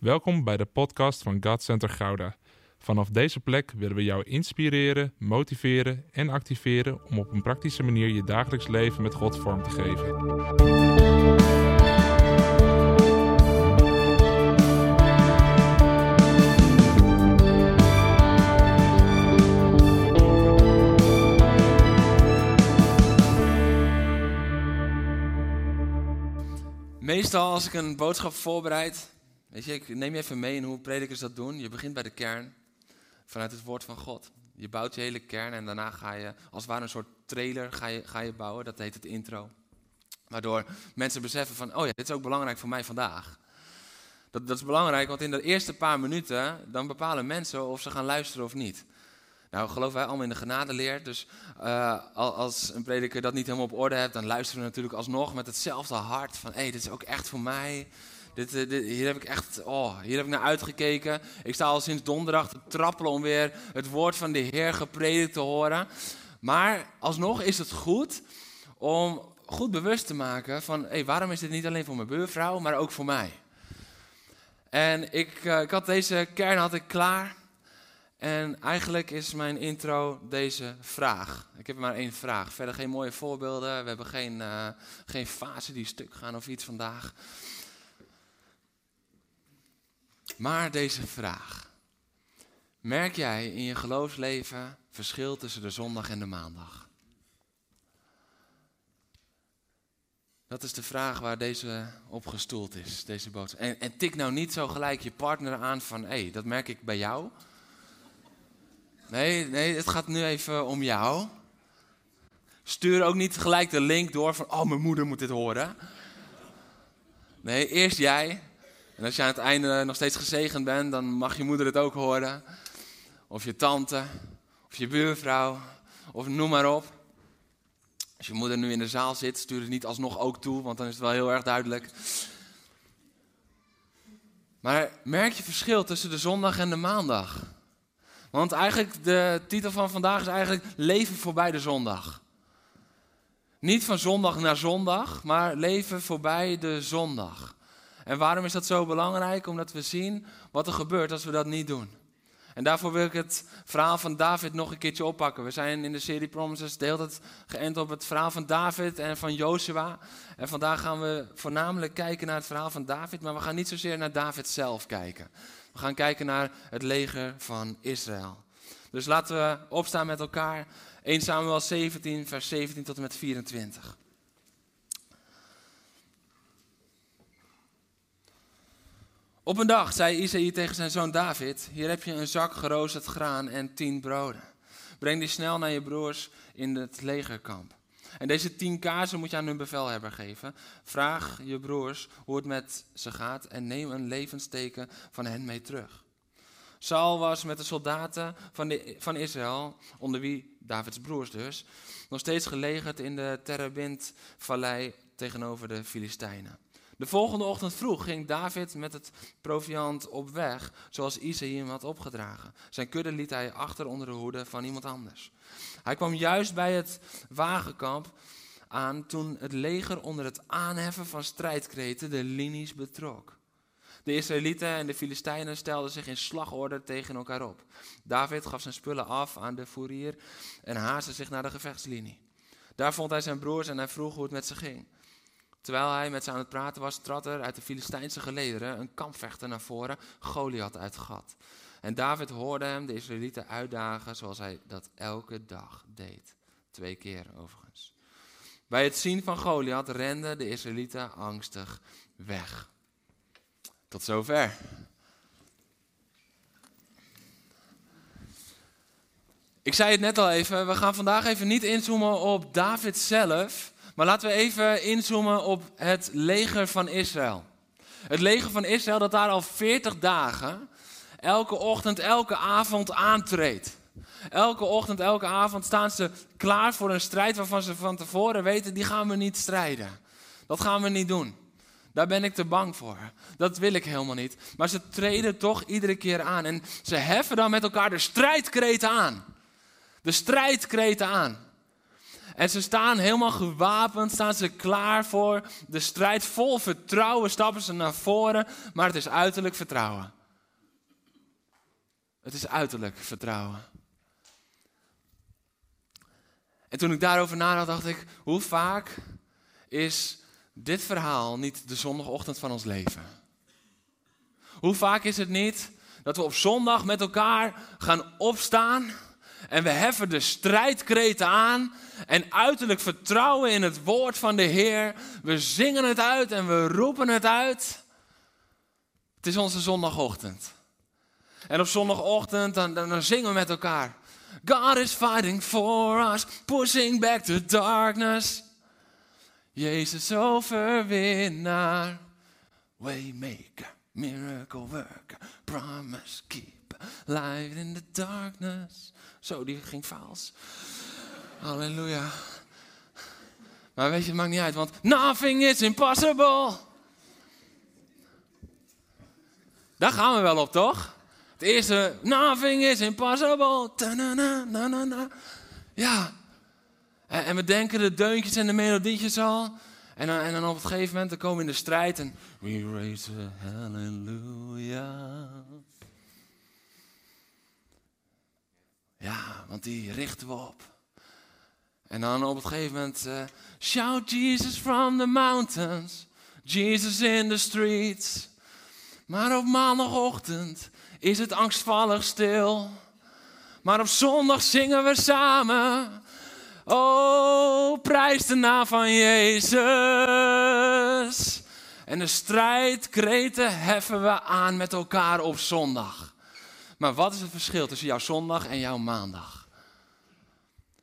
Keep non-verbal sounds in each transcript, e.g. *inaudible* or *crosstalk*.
Welkom bij de podcast van God Center Gouda. Vanaf deze plek willen we jou inspireren, motiveren en activeren om op een praktische manier je dagelijks leven met God vorm te geven. Meestal als ik een boodschap voorbereid, weet je, ik neem je even mee in hoe predikers dat doen. Je begint bij de kern, vanuit het woord van God. Je bouwt je hele kern en daarna ga je, als het ware een soort trailer, ga je, ga je bouwen. Dat heet het intro. Waardoor mensen beseffen van, oh ja, dit is ook belangrijk voor mij vandaag. Dat, dat is belangrijk, want in de eerste paar minuten, dan bepalen mensen of ze gaan luisteren of niet. Nou, geloven wij allemaal in de genadeleer. Dus uh, als een prediker dat niet helemaal op orde hebt, dan luisteren we natuurlijk alsnog met hetzelfde hart. Van hé, hey, dit is ook echt voor mij. Dit, dit, hier heb ik echt, oh, hier heb ik naar uitgekeken. Ik sta al sinds donderdag te trappelen om weer het woord van de Heer gepredikt te horen. Maar alsnog is het goed om goed bewust te maken van, waarom is dit niet alleen voor mijn buurvrouw, maar ook voor mij? En ik, uh, ik had deze kern had ik klaar. En eigenlijk is mijn intro deze vraag. Ik heb maar één vraag. Verder geen mooie voorbeelden. We hebben geen, uh, geen fase die stuk gaan of iets vandaag. Maar deze vraag. Merk jij in je geloofsleven verschil tussen de zondag en de maandag? Dat is de vraag waar deze op gestoeld is, deze boodschap. En, en tik nou niet zo gelijk je partner aan van, hé, dat merk ik bij jou. Nee, nee, het gaat nu even om jou. Stuur ook niet gelijk de link door van, oh, mijn moeder moet dit horen. Nee, eerst jij. En als je aan het einde nog steeds gezegend bent, dan mag je moeder het ook horen. Of je tante, of je buurvrouw, of noem maar op. Als je moeder nu in de zaal zit, stuur het niet alsnog ook toe, want dan is het wel heel erg duidelijk. Maar merk je verschil tussen de zondag en de maandag? Want eigenlijk, de titel van vandaag is eigenlijk leven voorbij de zondag. Niet van zondag naar zondag, maar leven voorbij de zondag. En waarom is dat zo belangrijk? Omdat we zien wat er gebeurt als we dat niet doen. En daarvoor wil ik het verhaal van David nog een keertje oppakken. We zijn in de serie Promises de hele tijd geënt op het verhaal van David en van Joshua. En vandaag gaan we voornamelijk kijken naar het verhaal van David, maar we gaan niet zozeer naar David zelf kijken. We gaan kijken naar het leger van Israël. Dus laten we opstaan met elkaar. 1 Samuel 17, vers 17 tot en met 24. Op een dag zei Isaïe tegen zijn zoon David: Hier heb je een zak geroosterd graan en tien broden. Breng die snel naar je broers in het legerkamp. En deze tien kaarsen moet je aan hun bevelhebber geven. Vraag je broers hoe het met ze gaat en neem een levensteken van hen mee terug. Saul was met de soldaten van, de, van Israël, onder wie Davids broers dus, nog steeds gelegerd in de Terebint-vallei tegenover de Filistijnen. De volgende ochtend vroeg ging David met het proviant op weg, zoals Isaïe hem had opgedragen. Zijn kudde liet hij achter onder de hoede van iemand anders. Hij kwam juist bij het wagenkamp aan toen het leger onder het aanheffen van strijdkreten de linies betrok. De Israëlieten en de Filistijnen stelden zich in slagorde tegen elkaar op. David gaf zijn spullen af aan de fourier en haastte zich naar de gevechtslinie. Daar vond hij zijn broers en hij vroeg hoe het met ze ging. Terwijl hij met ze aan het praten was, trad er uit de Filistijnse gelederen een kampvechter naar voren, Goliath uit gat. En David hoorde hem de Israëlieten uitdagen zoals hij dat elke dag deed. Twee keer overigens. Bij het zien van Goliath renden de Israëlieten angstig weg. Tot zover. Ik zei het net al even, we gaan vandaag even niet inzoomen op David zelf, maar laten we even inzoomen op het leger van Israël. Het leger van Israël dat daar al 40 dagen, elke ochtend, elke avond aantreedt. Elke ochtend, elke avond staan ze klaar voor een strijd waarvan ze van tevoren weten, die gaan we niet strijden. Dat gaan we niet doen. Daar ben ik te bang voor. Dat wil ik helemaal niet. Maar ze treden toch iedere keer aan. En ze heffen dan met elkaar de strijdkreten aan. De strijdkreten aan. En ze staan helemaal gewapend, staan ze klaar voor de strijd. Vol vertrouwen stappen ze naar voren, maar het is uiterlijk vertrouwen. Het is uiterlijk vertrouwen. En toen ik daarover nadacht, dacht ik, hoe vaak is dit verhaal niet de zondagochtend van ons leven? Hoe vaak is het niet dat we op zondag met elkaar gaan opstaan en we heffen de strijdkreten aan en uiterlijk vertrouwen in het woord van de Heer. We zingen het uit en we roepen het uit. Het is onze zondagochtend. En op zondagochtend dan, dan, zingen we met elkaar. God is fighting for us, pushing back the darkness. Jezus overwinnaar, waymaker, miracle worker, promise keeper, light in the darkness. Zo, die ging faals. Halleluja. Maar weet je, het maakt niet uit, want nothing is impossible. Daar gaan we wel op, toch? Het eerste, nothing is impossible. Ja. En we denken de deuntjes en de melodietjes al. En dan, en op een gegeven moment dan komen we in de strijd en... We raise a hallelujah. Ja, want die richten we op. En dan op een gegeven moment... Uh, Shout Jesus from the mountains. Jesus in the streets. Maar op maandagochtend is het angstvallig stil. Maar op zondag zingen we samen. Oh, prijs de naam van Jezus. En de strijdkreten heffen we aan met elkaar op zondag. Maar wat is het verschil tussen jouw zondag en jouw maandag?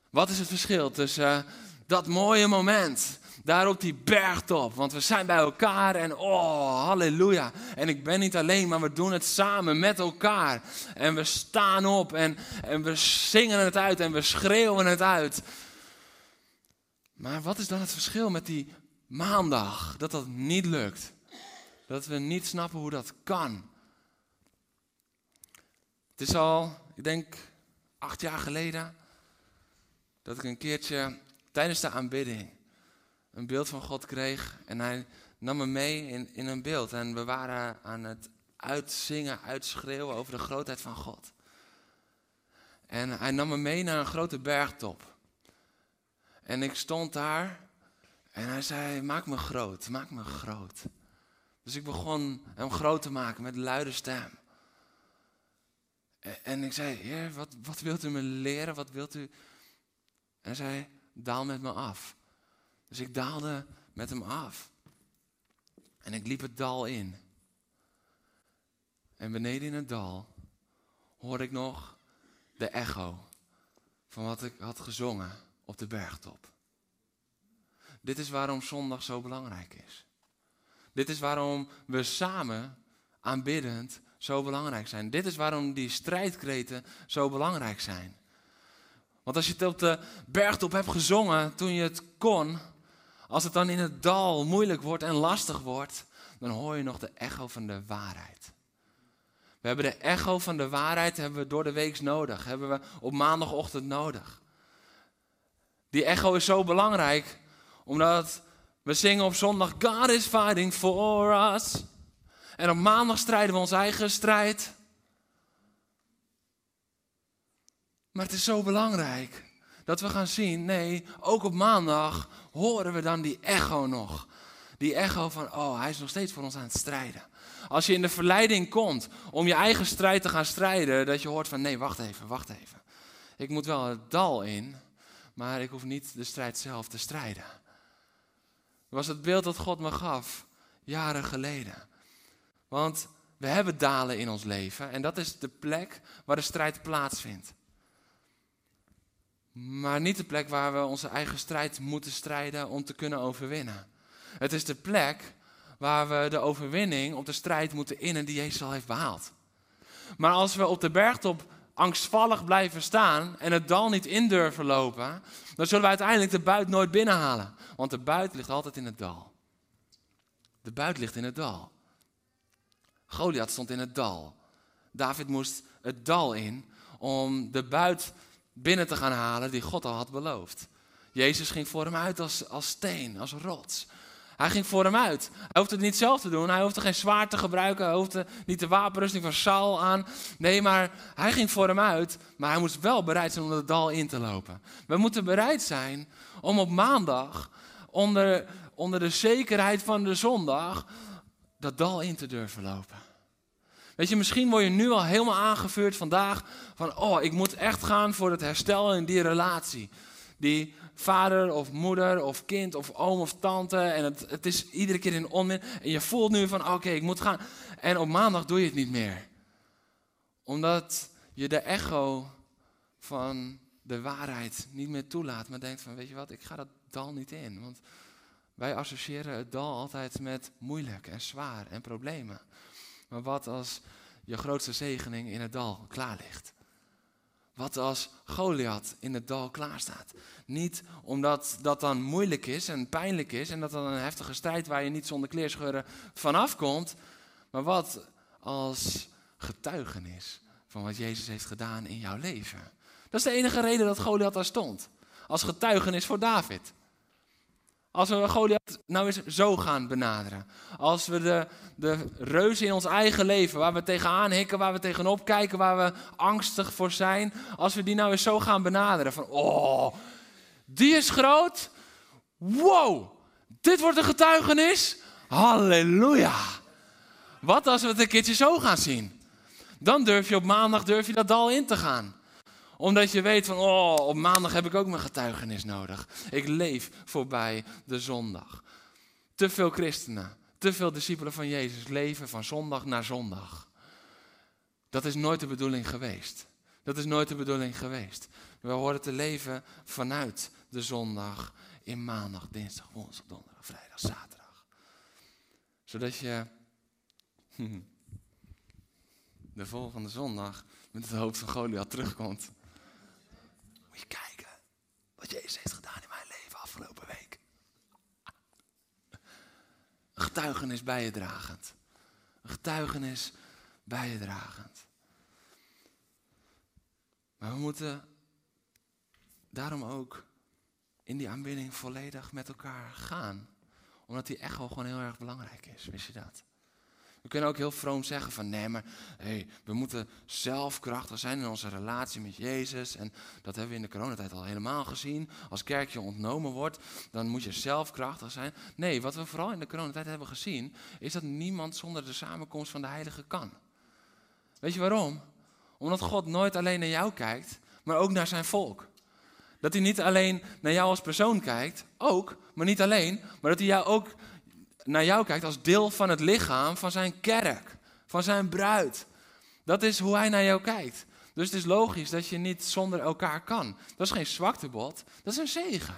Wat is het verschil tussen uh, dat mooie moment daar op die bergtop. Want we zijn bij elkaar en oh, halleluja. En ik ben niet alleen, maar we doen het samen met elkaar. En we staan op en, en we zingen het uit en we schreeuwen het uit. Maar wat is dan het verschil met die maandag? Dat dat niet lukt. Dat we niet snappen hoe dat kan. Het is al, ik denk, acht jaar geleden. Dat ik een keertje tijdens de aanbidding een beeld van God kreeg. En hij nam me mee in, in een beeld. En we waren aan het uitzingen, uitschreeuwen over de grootheid van God. En hij nam me mee naar een grote bergtop. En ik stond daar en hij zei: Maak me groot, maak me groot. Dus ik begon hem groot te maken met luide stem. En ik zei: Heer, wat, wat wilt u me leren? Wat wilt u? En hij zei: Daal met me af. Dus ik daalde met hem af. En ik liep het dal in. En beneden in het dal hoorde ik nog de echo van wat ik had gezongen op de bergtop. Dit is waarom zondag zo belangrijk is. Dit is waarom we samen aanbiddend zo belangrijk zijn. Dit is waarom die strijdkreten zo belangrijk zijn. Want als je het op de bergtop hebt gezongen toen je het kon, als het dan in het dal moeilijk wordt en lastig wordt, dan hoor je nog de echo van de waarheid. We hebben de echo van de waarheid hebben we door de week nodig, hebben we op maandagochtend nodig. Die echo is zo belangrijk, omdat we zingen op zondag, God is fighting for us. En op maandag strijden we onze eigen strijd. Maar het is zo belangrijk dat we gaan zien, nee, ook op maandag horen we dan die echo nog. Die echo van, oh, hij is nog steeds voor ons aan het strijden. Als je in de verleiding komt om je eigen strijd te gaan strijden, dat je hoort van, nee, wacht even, wacht even. Ik moet wel het dal in, maar ik hoef niet de strijd zelf te strijden. Dat was het beeld dat God me gaf, jaren geleden. Want we hebben dalen in ons leven en dat is de plek waar de strijd plaatsvindt. Maar niet de plek waar we onze eigen strijd moeten strijden om te kunnen overwinnen. Het is de plek waar we de overwinning op de strijd moeten innen die Jezus al heeft behaald. Maar als we op de bergtop angstvallig blijven staan en het dal niet in durven lopen, dan zullen we uiteindelijk de buit nooit binnenhalen. Want de buit ligt altijd in het dal. De buit ligt in het dal. Goliath stond in het dal. David moest het dal in om de buit binnen te gaan halen die God al had beloofd. Jezus ging voor hem uit als, als steen, als rots. Hij ging voor hem uit. Hij hoefde het niet zelf te doen. Hij hoefde geen zwaard te gebruiken. Hij hoefde niet de wapenrusting van Saul aan. Nee, maar hij ging voor hem uit. Maar hij moest wel bereid zijn om het dal in te lopen. We moeten bereid zijn om op maandag, onder, onder de zekerheid van de zondag, dat dal in te durven lopen. Weet je, misschien word je nu al helemaal aangevuurd vandaag van, oh, ik moet echt gaan voor het herstel in die relatie. Die vader of moeder of kind of oom of tante en het, het is iedere keer in onmin. En je voelt nu van, oké, ik moet gaan. En op maandag doe je het niet meer. Omdat je de echo van de waarheid niet meer toelaat, maar denkt van, weet je wat, ik ga dat dal niet in. Want wij associëren het dal altijd met moeilijk en zwaar en problemen. Maar wat als je grootste zegening in het dal klaar ligt? Wat als Goliath in het dal klaar staat? Niet omdat dat dan moeilijk is en pijnlijk is en dat dan een heftige strijd waar je niet zonder kleerscheuren vanaf komt. Maar wat als getuigenis van wat Jezus heeft gedaan in jouw leven? Dat is de enige reden dat Goliath daar stond. Als getuigenis voor David. Als we Goliath nou eens zo gaan benaderen. Als we de, de reuzen in ons eigen leven, waar we tegenaan hikken, waar we tegenop kijken, waar we angstig voor zijn. Als we die nou eens zo gaan benaderen. Van, oh, die is groot. Wow, dit wordt een getuigenis. Halleluja. Wat als we het een keertje zo gaan zien? Dan durf je op maandag durf je dat dal in te gaan omdat je weet van, oh, op maandag heb ik ook mijn getuigenis nodig. Ik leef voorbij de zondag. Te veel christenen, te veel discipelen van Jezus leven van zondag naar zondag. Dat is nooit de bedoeling geweest. Dat is nooit de bedoeling geweest. We horen te leven vanuit de zondag in maandag, dinsdag, woensdag, donderdag, vrijdag, zaterdag. Zodat je *laughs* de volgende zondag met het hoofd van Goliath terugkomt je kijken wat Jezus heeft gedaan in mijn leven afgelopen week. Een getuigenis bijdragend. Een getuigenis bijdragend. Maar we moeten daarom ook in die aanbidding volledig met elkaar gaan. Omdat die echo gewoon heel erg belangrijk is. Wist je dat? We kunnen ook heel vroom zeggen van nee, maar hey, we moeten zelf krachtig zijn in onze relatie met Jezus. En dat hebben we in de coronatijd al helemaal gezien. Als kerkje ontnomen wordt, dan moet je zelf krachtig zijn. Nee, wat we vooral in de coronatijd hebben gezien, is dat niemand zonder de samenkomst van de Heilige kan. Weet je waarom? Omdat God nooit alleen naar jou kijkt, maar ook naar zijn volk. Dat hij niet alleen naar jou als persoon kijkt, ook, maar niet alleen, maar dat hij jou ook naar jou kijkt als deel van het lichaam van zijn kerk, van zijn bruid. Dat is hoe hij naar jou kijkt. Dus het is logisch dat je niet zonder elkaar kan. Dat is geen zwaktebod, dat is een zegen.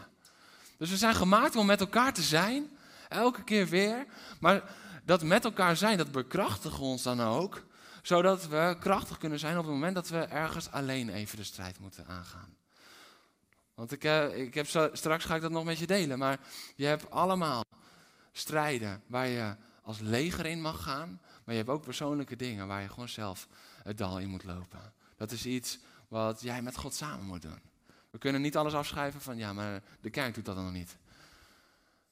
Dus we zijn gemaakt om met elkaar te zijn, elke keer weer. Maar dat met elkaar zijn, dat bekrachtigt ons dan ook. Zodat we krachtig kunnen zijn op het moment dat we ergens alleen even de strijd moeten aangaan. Want ik, eh, ik heb straks ga ik dat nog met je delen. Maar je hebt allemaal strijden waar je als leger in mag gaan. Maar je hebt ook persoonlijke dingen waar je gewoon zelf het dal in moet lopen. Dat is iets wat jij met God samen moet doen. We kunnen niet alles afschrijven van ja, maar de kerk doet dat nog niet.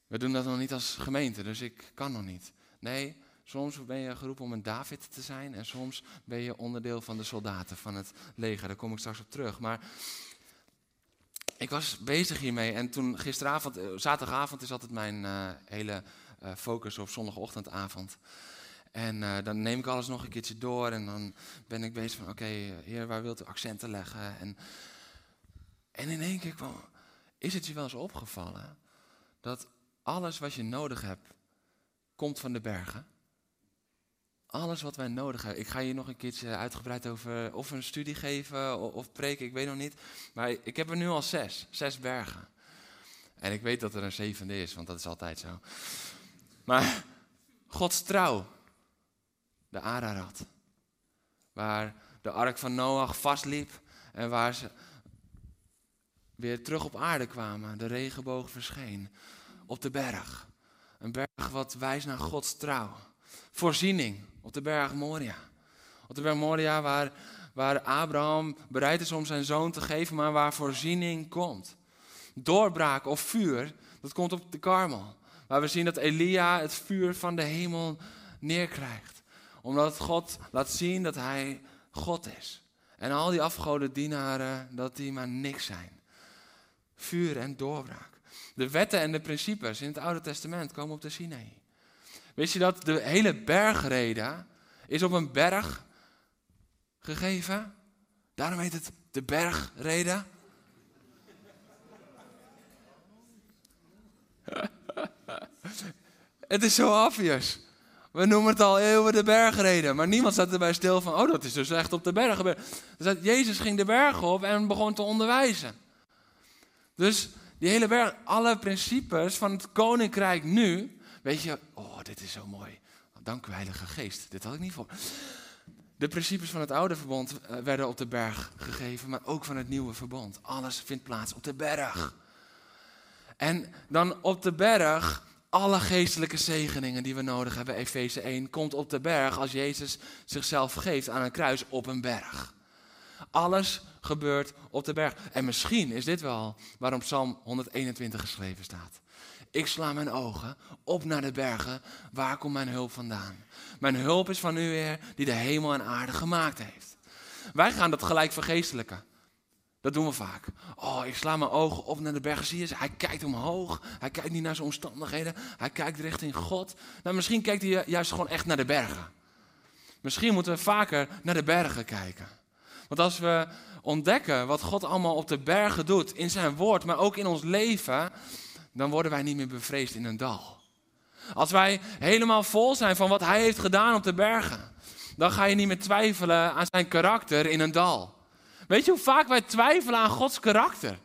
We doen dat nog niet als gemeente, dus ik kan nog niet. Nee, soms ben je geroepen om een David te zijn en soms ben je onderdeel van de soldaten van het leger. Daar kom ik straks op terug. Maar ik was bezig hiermee en toen gisteravond, eh, zaterdagavond is altijd mijn uh, hele uh, focus op zondagochtendavond. En dan neem ik alles nog een keertje door en dan ben ik bezig van, oké, heer, waar wilt u accenten leggen? En, en in één keer kwam, is het je wel eens opgevallen dat alles wat je nodig hebt, komt van de bergen? Alles wat wij nodig hebben. Ik ga je nog een keertje uitgebreid over of een studie geven of, of preken, ik weet nog niet. Maar ik heb er nu al zes, zes bergen. En ik weet dat er een zevende is, want dat is altijd zo. Maar Gods trouw, de Ararat, waar de ark van Noach vastliep en waar ze weer terug op aarde kwamen, de regenboog verscheen op de berg. Een berg wat wijst naar Gods trouw. Voorziening, op de berg Moria. Op de berg Moria waar, waar Abraham bereid is om zijn zoon te geven, maar waar voorziening komt. doorbraak of vuur, dat komt op de karmel. Waar we zien dat Elia het vuur van de hemel neerkrijgt. Omdat God laat zien dat hij God is. En al die afgoden dienaren, dat die maar niks zijn. Vuur en doorbraak. De wetten en de principes in het Oude Testament komen op de Sinai. Wist je dat de hele bergreden is op een berg gegeven? Daarom heet het de bergreden. *laughs* het is zo obvious. We noemen het al eeuwen de bergreden. Maar niemand staat erbij stil van, oh dat is dus echt op de berg gebeurd. Dus Jezus ging de berg op en begon te onderwijzen. Dus die hele berg, alle principes van het koninkrijk nu. Weet je, oh dit is zo mooi. Dank Geest, dit had ik niet voor. De principes van het oude verbond eh, werden op de berg gegeven, maar ook van het nieuwe verbond. Alles vindt plaats op de berg. En dan op de berg alle geestelijke zegeningen die we nodig hebben, Efeze 1, komt op de berg als Jezus zichzelf geeft aan een kruis op een berg. Alles gebeurt op de berg. En misschien is dit wel waarom Psalm 121 geschreven staat. Ik sla mijn ogen op naar de bergen. Waar komt mijn hulp vandaan? Mijn hulp is van u, Heer, die de hemel en aarde gemaakt heeft. Wij gaan dat gelijk vergeestelijken. Dat doen we vaak. Oh, ik sla mijn ogen op naar de bergen. Zie je, hij kijkt omhoog. Hij kijkt niet naar zijn omstandigheden. Hij kijkt richting God. Nou, misschien kijkt hij juist gewoon echt naar de bergen. Misschien moeten we vaker naar de bergen kijken. Want als we ontdekken wat God allemaal op de bergen doet, in zijn woord, maar ook in ons leven, dan worden wij niet meer bevreesd in een dal. Als wij helemaal vol zijn van wat hij heeft gedaan op de bergen, dan ga je niet meer twijfelen aan zijn karakter in een dal. Weet je hoe vaak wij twijfelen aan Gods karakter?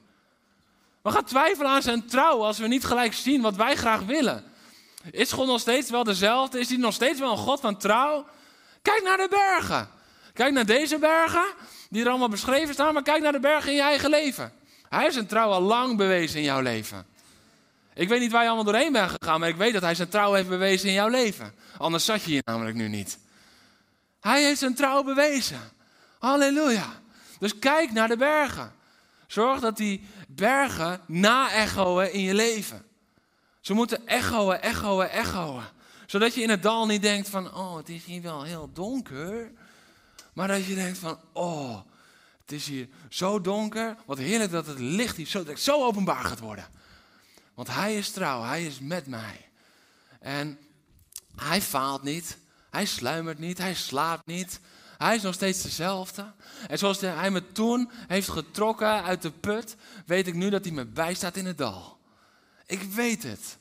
We gaan twijfelen aan zijn trouw als we niet gelijk zien wat wij graag willen. Is God nog steeds wel dezelfde? Is hij nog steeds wel een God van trouw? Kijk naar de bergen. Kijk naar deze bergen, die er allemaal beschreven staan, maar kijk naar de bergen in je eigen leven. Hij heeft zijn trouw al lang bewezen in jouw leven. Ik weet niet waar je allemaal doorheen bent gegaan, maar ik weet dat hij zijn trouw heeft bewezen in jouw leven. Anders zat je hier namelijk nu niet. Hij heeft zijn trouw bewezen. Halleluja. Dus kijk naar de bergen. Zorg dat die bergen na-echoen in je leven. Ze moeten echoen, echoen, echoen. Zodat je in het dal niet denkt van, oh, het is hier wel heel donker. Maar dat je denkt van, oh, het is hier zo donker. Wat heerlijk dat het licht hier zo, zo openbaar gaat worden. Want hij is trouw, hij is met mij. En hij faalt niet, hij sluimert niet, hij slaapt niet. Hij is nog steeds dezelfde. En zoals hij me toen heeft getrokken uit de put, weet ik nu dat hij me bijstaat in het dal. Ik weet het,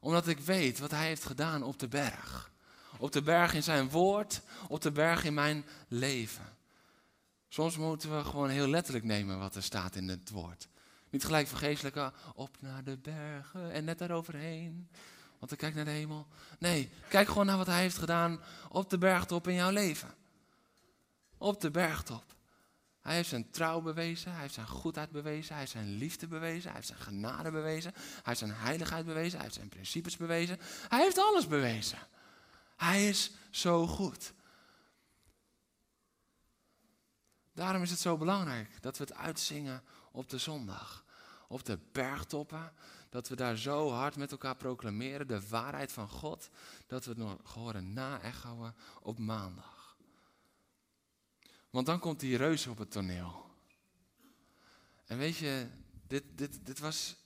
omdat ik weet wat hij heeft gedaan op de berg. Op de berg in zijn woord, op de berg in mijn leven. Soms moeten we gewoon heel letterlijk nemen wat er staat in het woord. Niet gelijk vergeestelijke, op naar de bergen en net daaroverheen. Want ik kijk naar de hemel. Nee, kijk gewoon naar wat hij heeft gedaan op de bergtop in jouw leven op de bergtop. Hij heeft zijn trouw bewezen, hij heeft zijn goedheid bewezen, hij heeft zijn liefde bewezen, hij heeft zijn genade bewezen, hij heeft zijn heiligheid bewezen, hij heeft zijn principes bewezen. Hij heeft alles bewezen. Hij is zo goed. Daarom is het zo belangrijk dat we het uitzingen op de zondag. Op de bergtoppen, dat we daar zo hard met elkaar proclameren, de waarheid van God, dat we het nog horen na-echoen op maandag. Want dan komt die reus op het toneel. En weet je, dit, dit, dit was.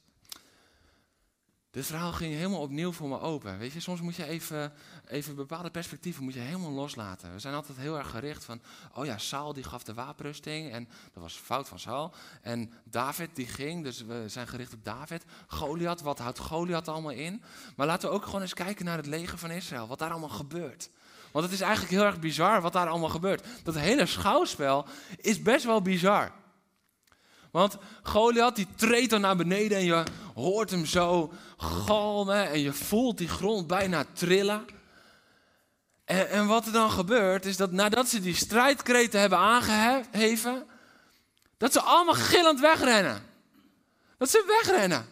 Dit verhaal ging helemaal opnieuw voor me open. Weet je, soms moet je even, even bepaalde perspectieven moet je helemaal loslaten. We zijn altijd heel erg gericht van, oh ja, Saul die gaf de wapenrusting en dat was fout van Saul. En David die ging, dus we zijn gericht op David. Goliath, wat houdt Goliath allemaal in? Maar laten we ook gewoon eens kijken naar het leger van Israël, wat daar allemaal gebeurt. Want het is eigenlijk heel erg bizar wat daar allemaal gebeurt. Dat hele schouwspel is best wel bizar. Want Goliath die treedt dan naar beneden en je hoort hem zo galmen en je voelt die grond bijna trillen. En, en wat er dan gebeurt is dat nadat ze die strijdkreten hebben aangeheven, dat ze allemaal gillend wegrennen. Dat ze wegrennen.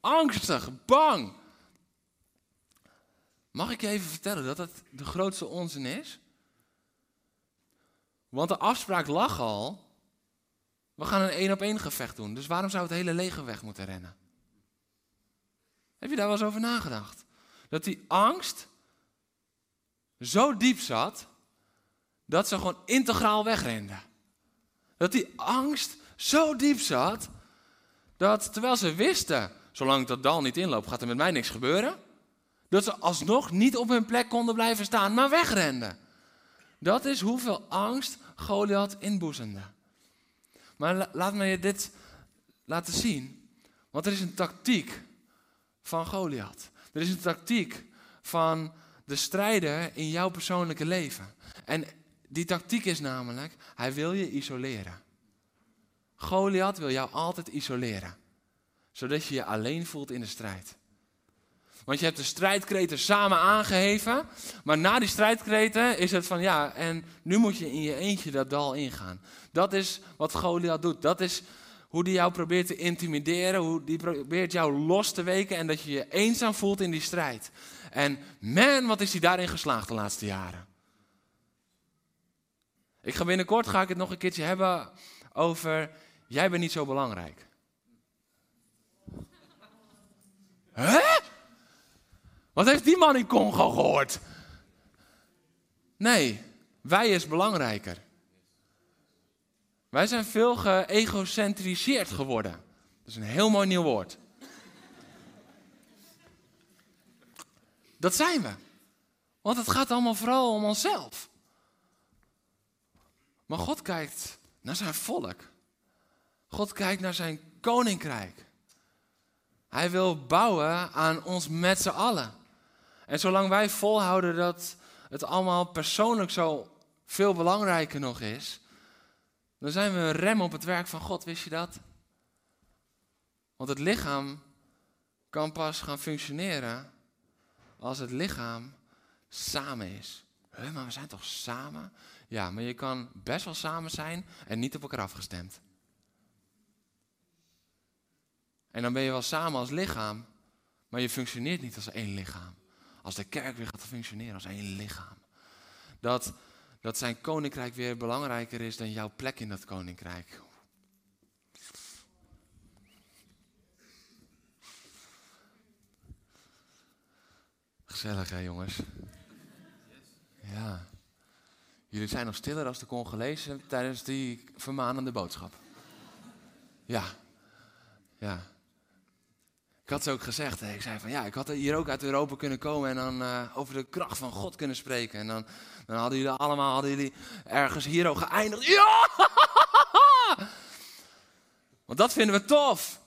Angstig, bang. Mag ik je even vertellen dat het de grootste onzin is? Want de afspraak lag al. We gaan een één op één gevecht doen. Dus waarom zou het hele leger weg moeten rennen? Heb je daar wel eens over nagedacht? Dat die angst zo diep zat dat ze gewoon integraal wegrenden. Dat die angst zo diep zat dat terwijl ze wisten, zolang dat dal niet inloop, gaat er met mij niks gebeuren. Dat ze alsnog niet op hun plek konden blijven staan, maar wegrenden. Dat is hoeveel angst Goliath inboezemde. Maar laat me je dit laten zien. Want er is een tactiek van Goliath. Er is een tactiek van de strijder in jouw persoonlijke leven. En die tactiek is namelijk, hij wil je isoleren. Goliath wil jou altijd isoleren. Zodat je je alleen voelt in de strijd. Want je hebt de strijdkreten samen aangeheven. Maar na die strijdkreten is het van ja, en nu moet je in je eentje dat dal ingaan. Dat is wat Goliath doet. Dat is hoe die jou probeert te intimideren. Hoe die probeert jou los te weken. En dat je je eenzaam voelt in die strijd. En man, wat is hij daarin geslaagd de laatste jaren. Ik ga binnenkort ga ik het nog een keertje hebben over jij bent niet zo belangrijk. Hè? Wat heeft die man in Congo gehoord? Nee, wij is belangrijker. Wij zijn veel geëgocentriseerd geworden. Dat is een heel mooi nieuw woord. Dat zijn we. Want het gaat allemaal vooral om onszelf. Maar God kijkt naar zijn volk. God kijkt naar zijn koninkrijk. Hij wil bouwen aan ons met z'n allen. En zolang wij volhouden dat het allemaal persoonlijk zo veel belangrijker nog is, dan zijn we een rem op het werk van God, wist je dat? Want het lichaam kan pas gaan functioneren als het lichaam samen is. Huh, maar we zijn toch samen? Ja, maar je kan best wel samen zijn en niet op elkaar afgestemd. En dan ben je wel samen als lichaam, maar je functioneert niet als één lichaam. Als de kerk weer gaat functioneren als één lichaam. Dat, dat zijn koninkrijk weer belangrijker is dan jouw plek in dat koninkrijk. Gezellig hè jongens? Ja. Jullie zijn nog stiller als de Congolezen tijdens die vermanende boodschap. Ja. Ja. Ik had ze ook gezegd. Ik zei van ja, ik had hier ook uit Europa kunnen komen en dan uh, over de kracht van God kunnen spreken. En dan, dan hadden jullie allemaal hadden jullie ergens hier ook geëindigd. Ja! *laughs* Want dat vinden we tof.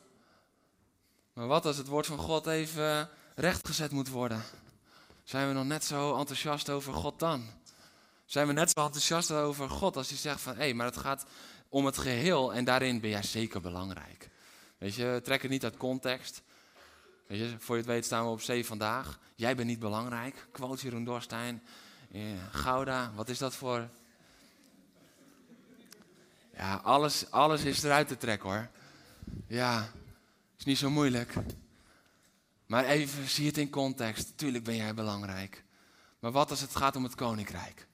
Maar wat als het woord van God even rechtgezet moet worden? Zijn we nog net zo enthousiast over God dan? Zijn we net zo enthousiast over God als hij zegt van hé, hey, maar het gaat om het geheel en daarin ben jij zeker belangrijk. Weet je, trek het niet uit context. Voor je het weet staan we op zee vandaag. Jij bent niet belangrijk. Quote Jeroen Dorstein. Gouda, wat is dat voor... Ja, alles, alles is eruit te trekken hoor. Ja, is niet zo moeilijk. Maar even, zie het in context. Tuurlijk ben jij belangrijk. Maar wat als het gaat om het koninkrijk?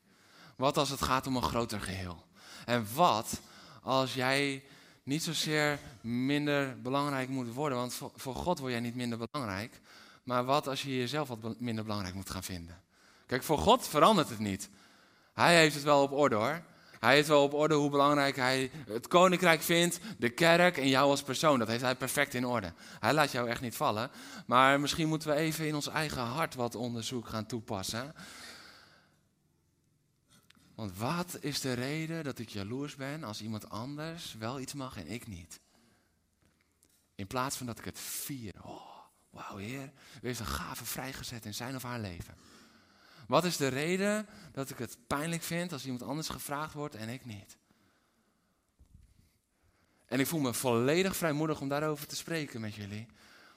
Wat als het gaat om een groter geheel? En wat als jij niet zozeer minder belangrijk moet worden, want voor, voor God word jij niet minder belangrijk. Maar wat als je jezelf wat minder belangrijk moet gaan vinden? Kijk, voor God verandert het niet. Hij heeft het wel op orde hoor. Hij heeft wel op orde hoe belangrijk hij het koninkrijk vindt, de kerk en jou als persoon. Dat heeft hij perfect in orde. Hij laat jou echt niet vallen. Maar misschien moeten we even in ons eigen hart wat onderzoek gaan toepassen. Want wat is de reden dat ik jaloers ben als iemand anders wel iets mag en ik niet? In plaats van dat ik het vier. Oh, wauw Heer, heeft een gave vrijgezet in zijn of haar leven. Wat is de reden dat ik het pijnlijk vind als iemand anders gevraagd wordt en ik niet? En ik voel me volledig vrijmoedig om daarover te spreken met jullie.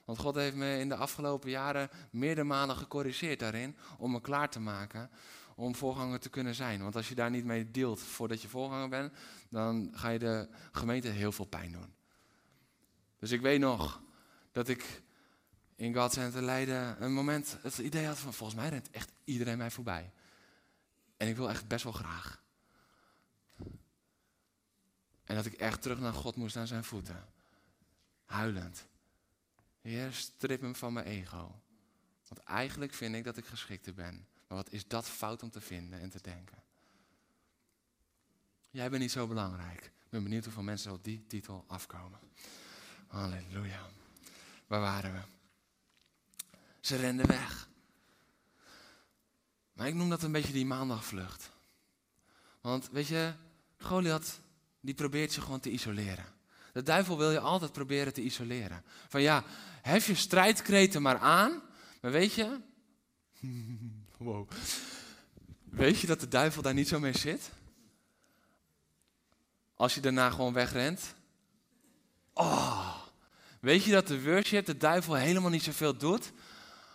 Want God heeft me in de afgelopen jaren meerdere malen gecorrigeerd daarin om me klaar te maken om voorganger te kunnen zijn. Want als je daar niet mee deelt voordat je voorganger bent, dan ga je de gemeente heel veel pijn doen. Dus ik weet nog dat ik in God Center Leiden een moment het idee had van volgens mij rent echt iedereen mij voorbij. En ik wil echt best wel graag. En dat ik echt terug naar God moest aan zijn voeten. Huilend. Heer, strip hem van mijn ego. Want eigenlijk vind ik dat ik geschikter ben. Maar wat is dat fout om te vinden en te denken? Jij bent niet zo belangrijk. Ik ben benieuwd hoeveel mensen op die titel afkomen. Halleluja. Waar waren we? Ze renden weg. Maar ik noem dat een beetje die maandagvlucht. Want weet je, Goliath die probeert je gewoon te isoleren. De duivel wil je altijd proberen te isoleren. Van ja, hef je strijdkreten maar aan. Maar weet je, Weet je dat de duivel daar niet zo mee zit? Als je daarna gewoon wegrent. Oh, weet je dat de worship de duivel helemaal niet zoveel doet?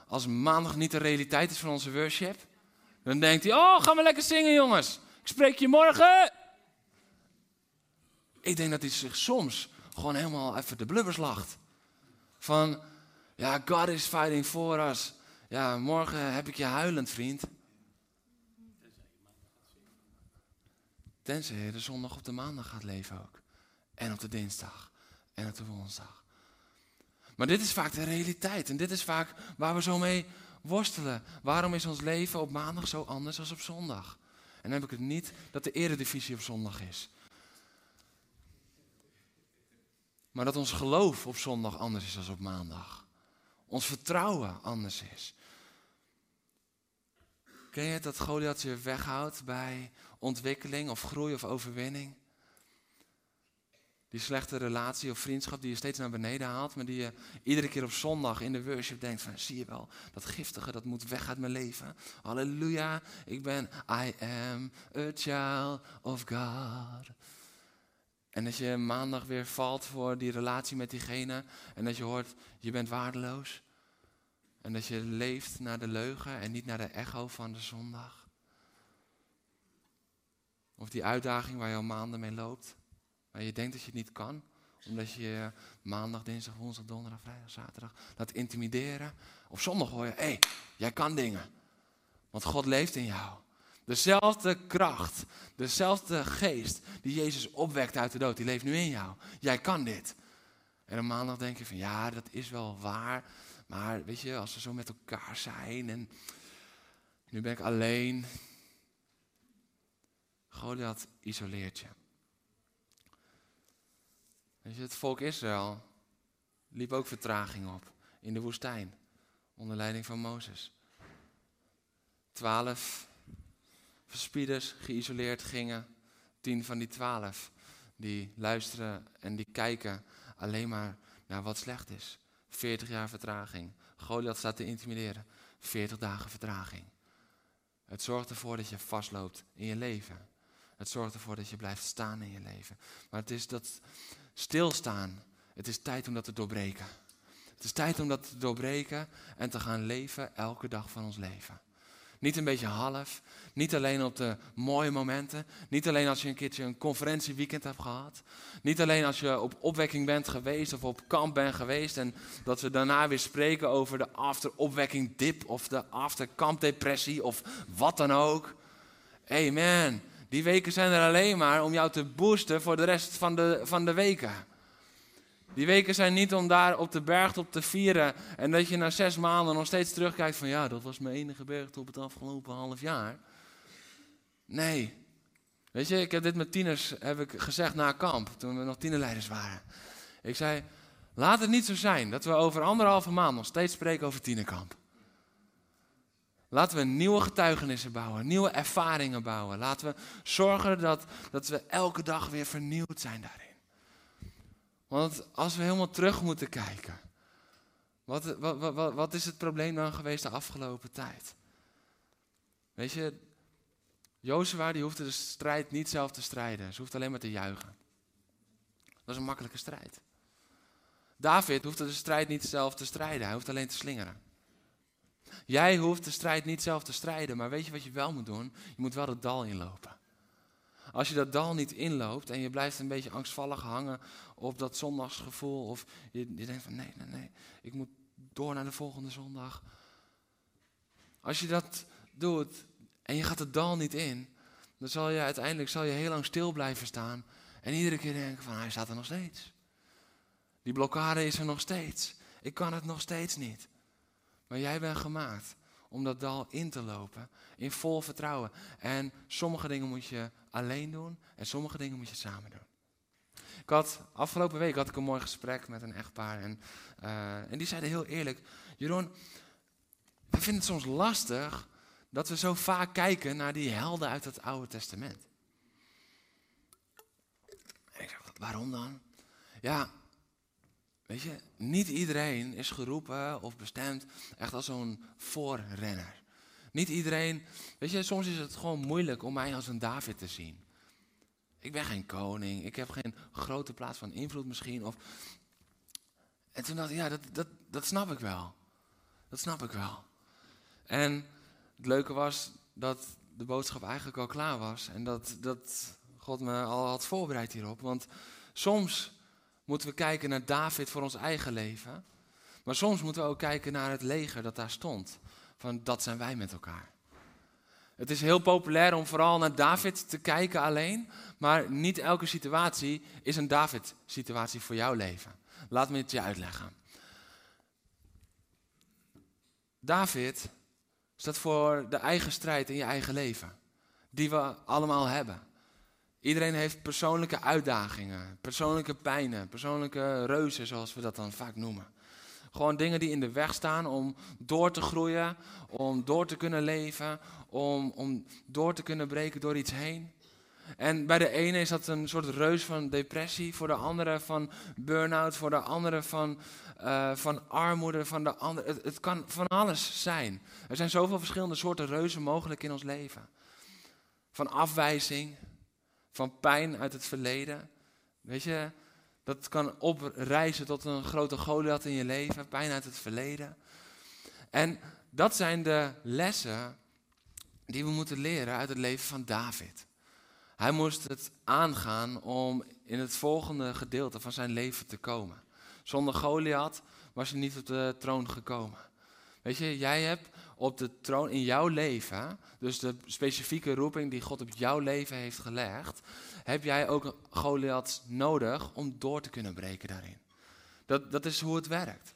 Als maandag niet de realiteit is van onze worship. Dan denkt hij, oh, gaan we lekker zingen jongens. Ik spreek je morgen. Ik denk dat hij zich soms gewoon helemaal even de blubbers lacht. Van, ja, God is fighting for us. Ja, morgen heb ik je huilend, vriend. Tenzij je de zondag op de maandag gaat leven ook. En op de dinsdag. En op de woensdag. Maar dit is vaak de realiteit. En dit is vaak waar we zo mee worstelen. Waarom is ons leven op maandag zo anders dan op zondag? En dan heb ik het niet dat de eredivisie op zondag is. Maar dat ons geloof op zondag anders is dan op maandag. Ons vertrouwen anders is. Ken je het dat Goliath je weghoudt bij ontwikkeling of groei of overwinning? Die slechte relatie of vriendschap die je steeds naar beneden haalt, maar die je iedere keer op zondag in de worship denkt van, zie je wel, dat giftige, dat moet weg uit mijn leven. Halleluja, ik ben, I am a child of God. En dat je maandag weer valt voor die relatie met diegene en dat je hoort, je bent waardeloos. En dat je leeft naar de leugen en niet naar de echo van de zondag. Of die uitdaging waar je al maanden mee loopt. Waar je denkt dat je het niet kan. Omdat je maandag, dinsdag, woensdag, donderdag, vrijdag, zaterdag laat intimideren. Of zondag hoor je, hé, hey, jij kan dingen. Want God leeft in jou. Dezelfde kracht, dezelfde geest die Jezus opwekt uit de dood, die leeft nu in jou. Jij kan dit. En op maandag denk je van ja, dat is wel waar. Maar weet je, als we zo met elkaar zijn en nu ben ik alleen. Goliath isoleert je. Weet je, het volk Israël liep ook vertraging op in de woestijn onder leiding van Mozes. Twaalf verspieders geïsoleerd gingen. Tien van die twaalf die luisteren en die kijken alleen maar naar wat slecht is. 40 jaar vertraging. Goliath staat te intimideren. 40 dagen vertraging. Het zorgt ervoor dat je vastloopt in je leven. Het zorgt ervoor dat je blijft staan in je leven. Maar het is dat stilstaan. Het is tijd om dat te doorbreken. Het is tijd om dat te doorbreken en te gaan leven elke dag van ons leven. Niet een beetje half. Niet alleen op de mooie momenten. Niet alleen als je een keertje een conferentieweekend hebt gehad. Niet alleen als je op opwekking bent geweest of op kamp bent geweest. En dat we daarna weer spreken over de after-opwekking dip of de after-kamp depressie of wat dan ook. Amen. Die weken zijn er alleen maar om jou te boosten voor de rest van de, van de weken. Die weken zijn niet om daar op de bergtop te vieren en dat je na zes maanden nog steeds terugkijkt van ja, dat was mijn enige bergtop het afgelopen half jaar. Nee. Weet je, ik heb dit met tieners heb ik gezegd na kamp, toen we nog tienerleiders waren. Ik zei, laat het niet zo zijn dat we over anderhalve maand nog steeds spreken over tienerkamp. Laten we nieuwe getuigenissen bouwen, nieuwe ervaringen bouwen. Laten we zorgen dat, dat we elke dag weer vernieuwd zijn daarin. Want als we helemaal terug moeten kijken, wat, wat, wat, wat is het probleem dan geweest de afgelopen tijd? Weet je, Jozua die hoefde de strijd niet zelf te strijden, ze hoeft alleen maar te juichen. Dat is een makkelijke strijd. David hoefde de strijd niet zelf te strijden, hij hoeft alleen te slingeren. Jij hoeft de strijd niet zelf te strijden, maar weet je wat je wel moet doen? Je moet wel het dal inlopen. Als je dat dal niet inloopt en je blijft een beetje angstvallig hangen op dat zondagsgevoel. Of je, je denkt van nee, nee, nee, ik moet door naar de volgende zondag. Als je dat doet en je gaat het dal niet in, dan zal je uiteindelijk zal je heel lang stil blijven staan. En iedere keer denken van hij staat er nog steeds. Die blokkade is er nog steeds. Ik kan het nog steeds niet. Maar jij bent gemaakt om dat dal in te lopen in vol vertrouwen. En sommige dingen moet je alleen doen en sommige dingen moet je samen doen. Ik had, afgelopen week had ik een mooi gesprek met een echtpaar en, uh, en die zeiden heel eerlijk, Jeroen, we vinden het soms lastig dat we zo vaak kijken naar die helden uit het Oude Testament. En ik zeg, waarom dan? Ja, weet je, niet iedereen is geroepen of bestemd echt als zo'n voorrenner. Niet iedereen, weet je, soms is het gewoon moeilijk om mij als een David te zien. Ik ben geen koning, ik heb geen grote plaats van invloed misschien. Of... En toen dacht ik, ja, dat, dat, dat snap ik wel. Dat snap ik wel. En het leuke was dat de boodschap eigenlijk al klaar was. En dat, dat God me al had voorbereid hierop. Want soms moeten we kijken naar David voor ons eigen leven. Maar soms moeten we ook kijken naar het leger dat daar stond. Van dat zijn wij met elkaar. Het is heel populair om vooral naar David te kijken alleen. Maar niet elke situatie is een David-situatie voor jouw leven. Laat me het je uitleggen. David staat voor de eigen strijd in je eigen leven. Die we allemaal hebben. Iedereen heeft persoonlijke uitdagingen, persoonlijke pijnen, persoonlijke reuzen, zoals we dat dan vaak noemen. Gewoon dingen die in de weg staan om door te groeien, om door te kunnen leven, om, om door te kunnen breken door iets heen. En bij de ene is dat een soort reus van depressie, voor de andere van burn-out, voor de andere van, uh, van armoede, van de andere. Het kan van alles zijn. Er zijn zoveel verschillende soorten reuzen mogelijk in ons leven. Van afwijzing, van pijn uit het verleden. Weet je, dat kan oprijzen tot een grote Goliath in je leven, pijn uit het verleden. En dat zijn de lessen die we moeten leren uit het leven van David. Hij moest het aangaan om in het volgende gedeelte van zijn leven te komen. Zonder Goliath was hij niet op de troon gekomen. Weet je, jij hebt op de troon in jouw leven, dus de specifieke roeping die God op jouw leven heeft gelegd, heb jij ook Goliath nodig om door te kunnen breken daarin. Dat, dat is hoe het werkt.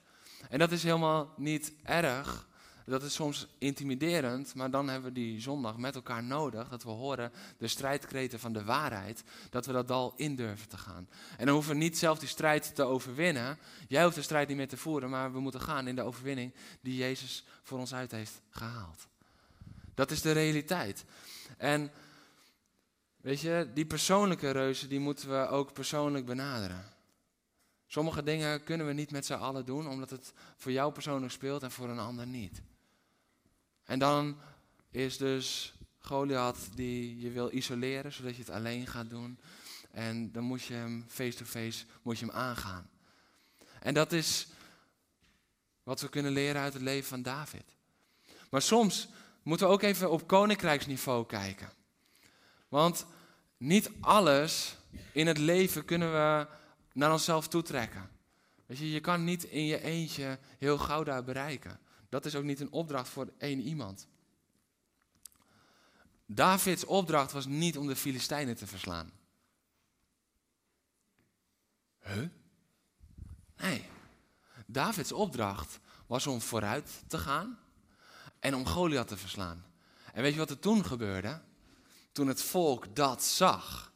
En dat is helemaal niet erg dat is soms intimiderend, maar dan hebben we die zondag met elkaar nodig. Dat we horen de strijdkreten van de waarheid. Dat we dat dal in durven te gaan. En dan hoeven we niet zelf die strijd te overwinnen. Jij hoeft de strijd niet meer te voeren, maar we moeten gaan in de overwinning die Jezus voor ons uit heeft gehaald. Dat is de realiteit. En weet je, die persoonlijke reuzen, die moeten we ook persoonlijk benaderen. Sommige dingen kunnen we niet met z'n allen doen, omdat het voor jou persoonlijk speelt en voor een ander niet. En dan is dus Goliath die je wil isoleren, zodat je het alleen gaat doen. En dan moet je hem face-to-face moet je hem aangaan. En dat is wat we kunnen leren uit het leven van David. Maar soms moeten we ook even op koninkrijksniveau kijken. Want niet alles in het leven kunnen we naar onszelf toetrekken. Weet je, je kan niet in je eentje heel Gouda bereiken. Dat is ook niet een opdracht voor één iemand. Davids opdracht was niet om de Filistijnen te verslaan. Huh? Nee. Davids opdracht was om vooruit te gaan en om Goliath te verslaan. En weet je wat er toen gebeurde? Toen het volk dat zag.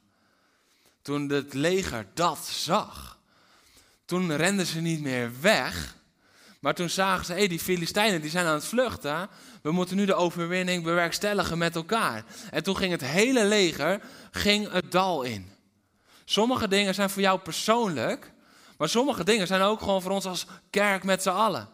Toen het leger dat zag. Toen renden ze niet meer weg, maar toen zagen ze, hé, hey, die Filistijnen die zijn aan het vluchten. We moeten nu de overwinning bewerkstelligen met elkaar. En toen ging het hele leger ging het dal in. Sommige dingen zijn voor jou persoonlijk, maar sommige dingen zijn ook gewoon voor ons als kerk met z'n allen.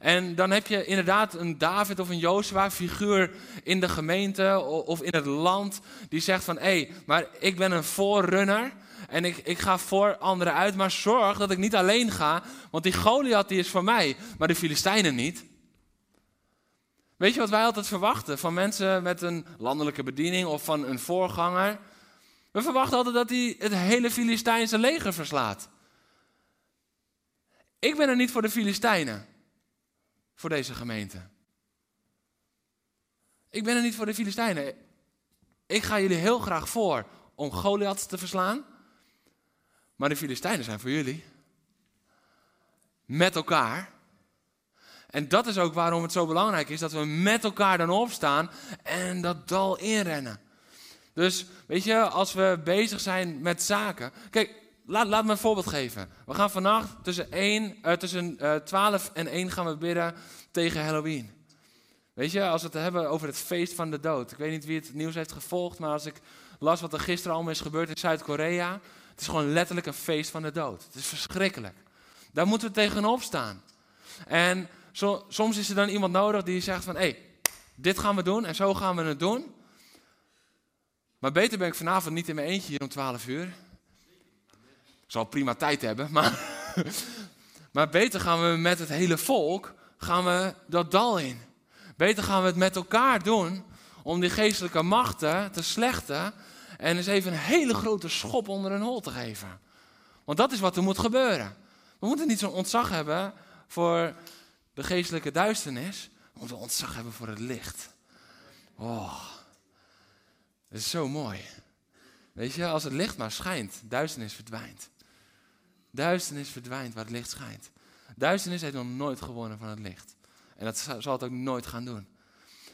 En dan heb je inderdaad een David of een Jozua figuur in de gemeente of in het land die zegt van hé, hey, maar ik ben een voorrunner. En ik, ik ga voor anderen uit, maar zorg dat ik niet alleen ga, want die Goliath die is voor mij, maar de Filistijnen niet. Weet je wat wij altijd verwachten van mensen met een landelijke bediening of van een voorganger? We verwachten altijd dat hij het hele Filistijnse leger verslaat. Ik ben er niet voor de Filistijnen, voor deze gemeente. Ik ben er niet voor de Filistijnen. Ik ga jullie heel graag voor om Goliath te verslaan. Maar de Filistijnen zijn voor jullie. met elkaar. En dat is ook waarom het zo belangrijk is dat we met elkaar dan opstaan en dat dal inrennen. Dus weet je, als we bezig zijn met zaken. Kijk, laat, laat me een voorbeeld geven. We gaan vannacht tussen, 1, uh, tussen uh, 12 en 1 gaan we bidden tegen Halloween. Weet je, als we het hebben over het feest van de dood. Ik weet niet wie het nieuws heeft gevolgd, maar als ik las wat er gisteren allemaal is gebeurd in Zuid-Korea. Het is gewoon letterlijk een feest van de dood. Het is verschrikkelijk. Daar moeten we tegenop staan. En zo, soms is er dan iemand nodig die zegt van, hé, hey, dit gaan we doen en zo gaan we het doen. Maar beter ben ik vanavond niet in mijn eentje hier om 12 uur. Ik zal prima tijd hebben, maar, *laughs* maar beter gaan we met het hele volk gaan we dat dal in. Beter gaan we het met elkaar doen om die geestelijke machten te slechten en eens even een hele grote schop onder een hol te geven. Want dat is wat er moet gebeuren. We moeten niet zo'n ontzag hebben voor de geestelijke duisternis. We moeten ontzag hebben voor het licht. Oh, dat is zo mooi. Weet je, als het licht maar schijnt, duisternis verdwijnt. Duisternis verdwijnt waar het licht schijnt. Duisternis heeft nog nooit gewonnen van het licht. En dat zal het ook nooit gaan doen.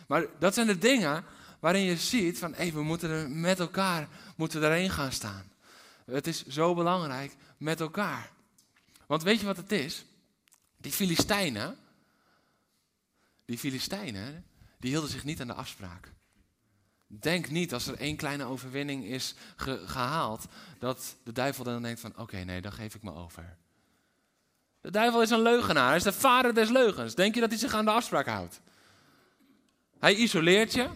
Maar dat zijn de dingen waarin je ziet van, hé, we moeten er met elkaar moeten erheen gaan staan. Het is zo belangrijk met elkaar. Want weet je wat het is? Die Filistijnen, die Filistijnen, die hielden zich niet aan de afspraak. Denk niet als er één kleine overwinning is gehaald, dat de duivel dan denkt van oké, nee, dan geef ik me over. De duivel is een leugenaar, hij is de vader des leugens. Denk je dat hij zich aan de afspraak houdt? Hij isoleert je,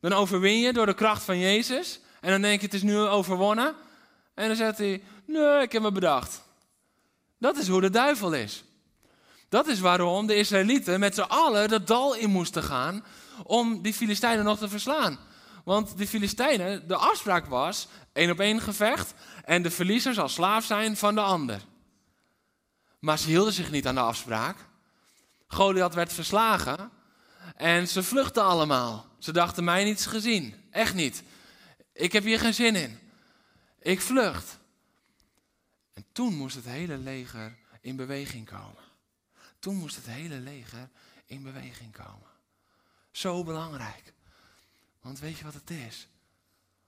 dan overwin je door de kracht van Jezus. En dan denk je het is nu overwonnen. En dan zegt hij, nee, ik heb me bedacht. Dat is hoe de duivel is. Dat is waarom de Israëlieten met z'n allen dat dal in moesten gaan om die Filistijnen nog te verslaan. Want de Filistijnen, de afspraak was één op één gevecht en de verliezer zal slaaf zijn van de ander. Maar ze hielden zich niet aan de afspraak. Goliath werd verslagen en ze vluchtten allemaal. Ze dachten mij niets gezien. Echt niet. Ik heb hier geen zin in. Ik vlucht. En toen moest het hele leger in beweging komen. Toen moest het hele leger in beweging komen. Zo belangrijk. Want weet je wat het is?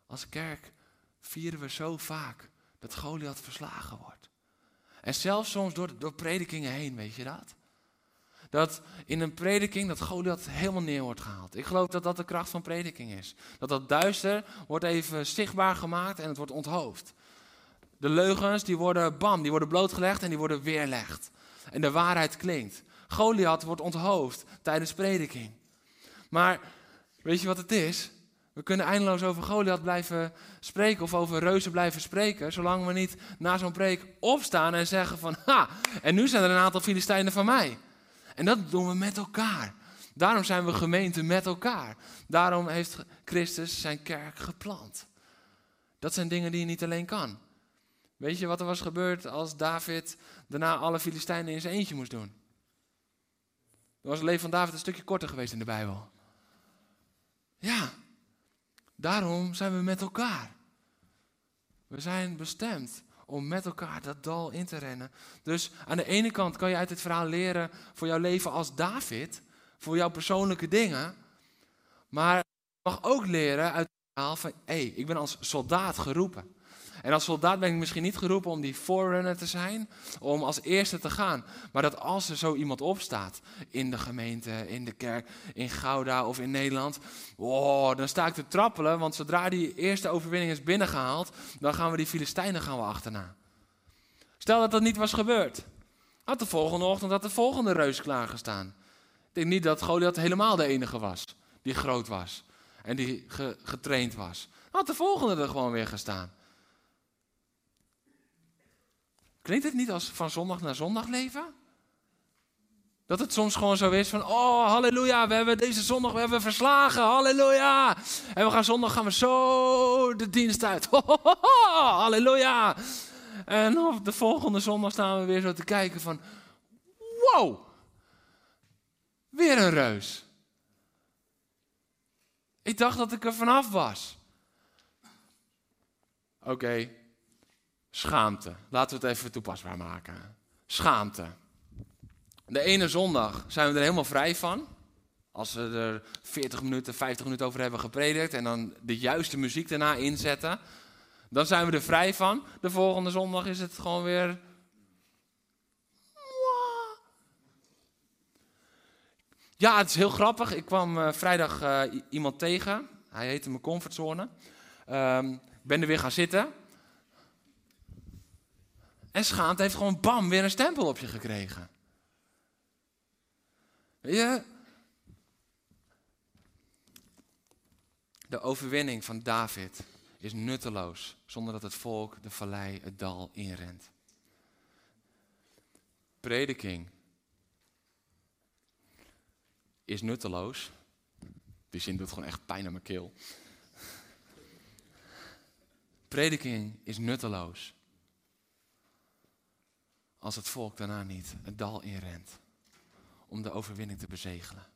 Als kerk vieren we zo vaak dat Goliath verslagen wordt. En zelfs soms door, door predikingen heen, weet je dat? Dat in een prediking dat Goliath helemaal neer wordt gehaald. Ik geloof dat dat de kracht van prediking is. Dat dat duister wordt even zichtbaar gemaakt en het wordt onthoofd. De leugens die worden bam, die worden blootgelegd en die worden weerlegd. En de waarheid klinkt. Goliath wordt onthoofd tijdens prediking. Maar weet je wat het is? We kunnen eindeloos over Goliath blijven spreken of over reuzen blijven spreken, zolang we niet na zo'n preek opstaan en zeggen van, ha, en nu zijn er een aantal Filistijnen van mij. En dat doen we met elkaar. Daarom zijn we gemeente met elkaar. Daarom heeft Christus zijn kerk geplant. Dat zijn dingen die je niet alleen kan. Weet je wat er was gebeurd als David daarna alle Filistijnen in zijn eentje moest doen? Dan was het leven van David een stukje korter geweest in de Bijbel. Ja, daarom zijn we met elkaar. We zijn bestemd om met elkaar dat dal in te rennen. Dus aan de ene kant kan je uit dit verhaal leren voor jouw leven als David, voor jouw persoonlijke dingen. Maar je mag ook leren uit het verhaal van, hé, hey, ik ben als soldaat geroepen. En als soldaat ben ik misschien niet geroepen om die forerunner te zijn, om als eerste te gaan. Maar dat als er zo iemand opstaat in de gemeente, in de kerk, in Gouda of in Nederland, oh, dan sta ik te trappelen, want zodra die eerste overwinning is binnengehaald, dan gaan we die Filistijnen gaan we achterna. Stel dat dat niet was gebeurd. Had de volgende ochtend had de volgende reus klaargestaan. Ik denk niet dat Goliath helemaal de enige was die groot was en die getraind was. Had de volgende er gewoon weer gestaan. Klinkt het niet als van zondag naar zondag leven? Dat het soms gewoon zo is van, oh halleluja, we hebben deze zondag we hebben verslagen, halleluja. En we gaan zondag gaan we zo de dienst uit, *laughs* halleluja. En op de volgende zondag staan we weer zo te kijken van, wow, weer een reus. Ik dacht dat ik er vanaf was. Oké, Schaamte. Laten we het even toepasbaar maken. Schaamte. De ene zondag zijn we er helemaal vrij van. Als we er 40 minuten, 50 minuten over hebben gepredikt en dan de juiste muziek daarna inzetten, dan zijn we er vrij van. De volgende zondag is het gewoon weer. Ja, het is heel grappig. Ik kwam uh, vrijdag uh, iemand tegen. Hij heette mijn comfortzone. Ik ben er weer gaan zitten. En Schaamte heeft gewoon bam, weer een stempel op je gekregen. Je? De overwinning van David is nutteloos zonder dat het volk de vallei, het dal inrent. Prediking is nutteloos. Die zin doet gewoon echt pijn aan mijn keel. Prediking is nutteloos. Als het volk daarna niet het dal inrent om de overwinning te bezegelen.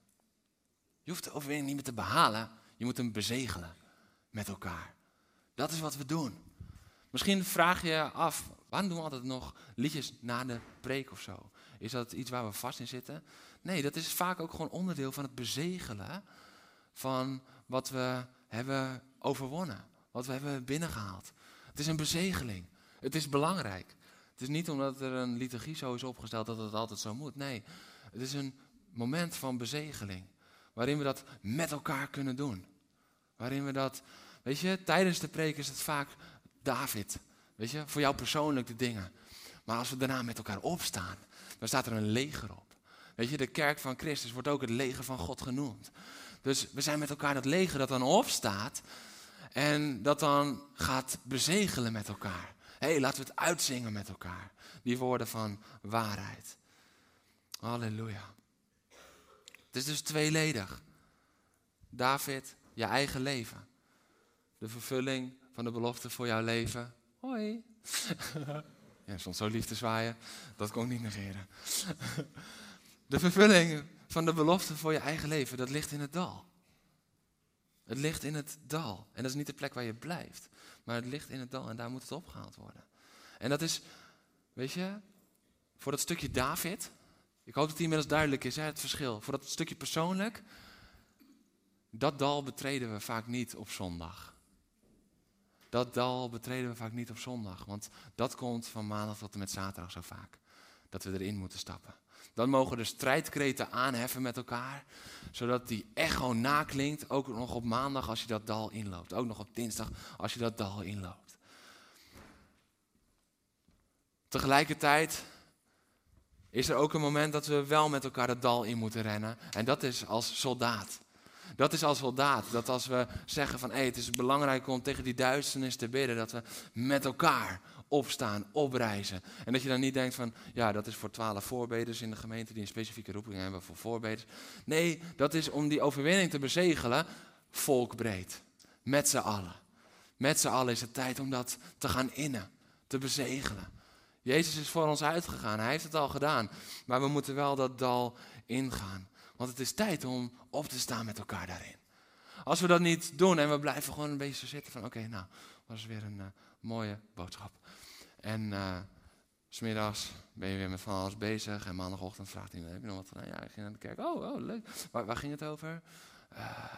Je hoeft de overwinning niet meer te behalen, je moet hem bezegelen met elkaar. Dat is wat we doen. Misschien vraag je je af, waarom doen we altijd nog liedjes na de preek of zo? Is dat iets waar we vast in zitten? Nee, dat is vaak ook gewoon onderdeel van het bezegelen van wat we hebben overwonnen. Wat we hebben binnengehaald. Het is een bezegeling. Het is belangrijk. Het is niet omdat er een liturgie zo is opgesteld dat het altijd zo moet. Nee, het is een moment van bezegeling. Waarin we dat met elkaar kunnen doen. Waarin we dat, weet je, tijdens de preek is het vaak David. Weet je, voor jou persoonlijk de dingen. Maar als we daarna met elkaar opstaan, dan staat er een leger op. Weet je, de kerk van Christus wordt ook het leger van God genoemd. Dus we zijn met elkaar dat leger dat dan opstaat en dat dan gaat bezegelen met elkaar. Hé, hey, laten we het uitzingen met elkaar. Die woorden van waarheid. Halleluja. Het is dus tweeledig. David, je eigen leven. De vervulling van de belofte voor jouw leven. Hoi. *laughs* Ja, soms zo lief te zwaaien, dat kon ik niet negeren. *laughs* De vervulling van de belofte voor je eigen leven, dat ligt in het dal. Het ligt in het dal. En dat is niet de plek waar je blijft. Maar het ligt in het dal en daar moet het opgehaald worden. En dat is, weet je, voor dat stukje David. Ik hoop dat die inmiddels duidelijk is, hè, het verschil. Voor dat stukje persoonlijk. Dat dal betreden we vaak niet op zondag. Dat dal betreden we vaak niet op zondag. Want dat komt van maandag tot en met zaterdag zo vaak. Dat we erin moeten stappen. Dan mogen de strijdkreten aanheffen met elkaar. Zodat die echo naklinkt. Ook nog op maandag als je dat dal inloopt. Ook nog op dinsdag als je dat dal inloopt. Tegelijkertijd is er ook een moment dat we wel met elkaar het dal in moeten rennen. En dat is als soldaat. Dat is als soldaat. Dat als we zeggen van hey, het is belangrijk om tegen die duisternis te bidden. Dat we met elkaar opstaan, opreizen. En dat je dan niet denkt van, ja, dat is voor twaalf voorbeders in de gemeente die een specifieke roeping hebben voor voorbeders. Nee, dat is om die overwinning te bezegelen, volkbreed. Met z'n allen. Met z'n allen is het tijd om dat te gaan innen, te bezegelen. Jezus is voor ons uitgegaan, hij heeft het al gedaan. Maar we moeten wel dat dal ingaan. Want het is tijd om op te staan met elkaar daarin. Als we dat niet doen en we blijven gewoon een beetje zitten van, oké, nou, was weer een uh, mooie boodschap. En uh, smiddags ben je weer met van alles bezig. En maandagochtend vraagt hij, heb je nog wat gedaan? Ja, ik ging naar de kerk. Oh, oh leuk. Waar, waar ging het over? Uh,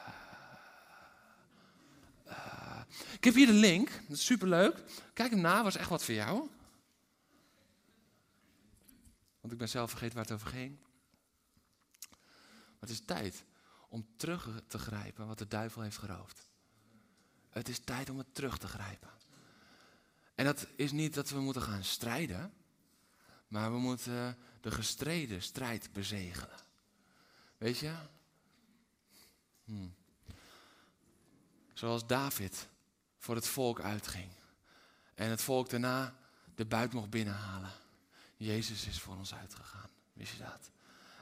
uh, ik heb hier de link. Dat is superleuk. Kijk hem na, was echt wat voor jou. Want ik ben zelf vergeten waar het over ging. Maar het is tijd om terug te grijpen wat de duivel heeft geroofd. Het is tijd om het terug te grijpen. En dat is niet dat we moeten gaan strijden, maar we moeten de gestreden strijd bezegelen. Weet je? Hm. Zoals David voor het volk uitging. En het volk daarna de buit mocht binnenhalen. Jezus is voor ons uitgegaan. Wist je dat?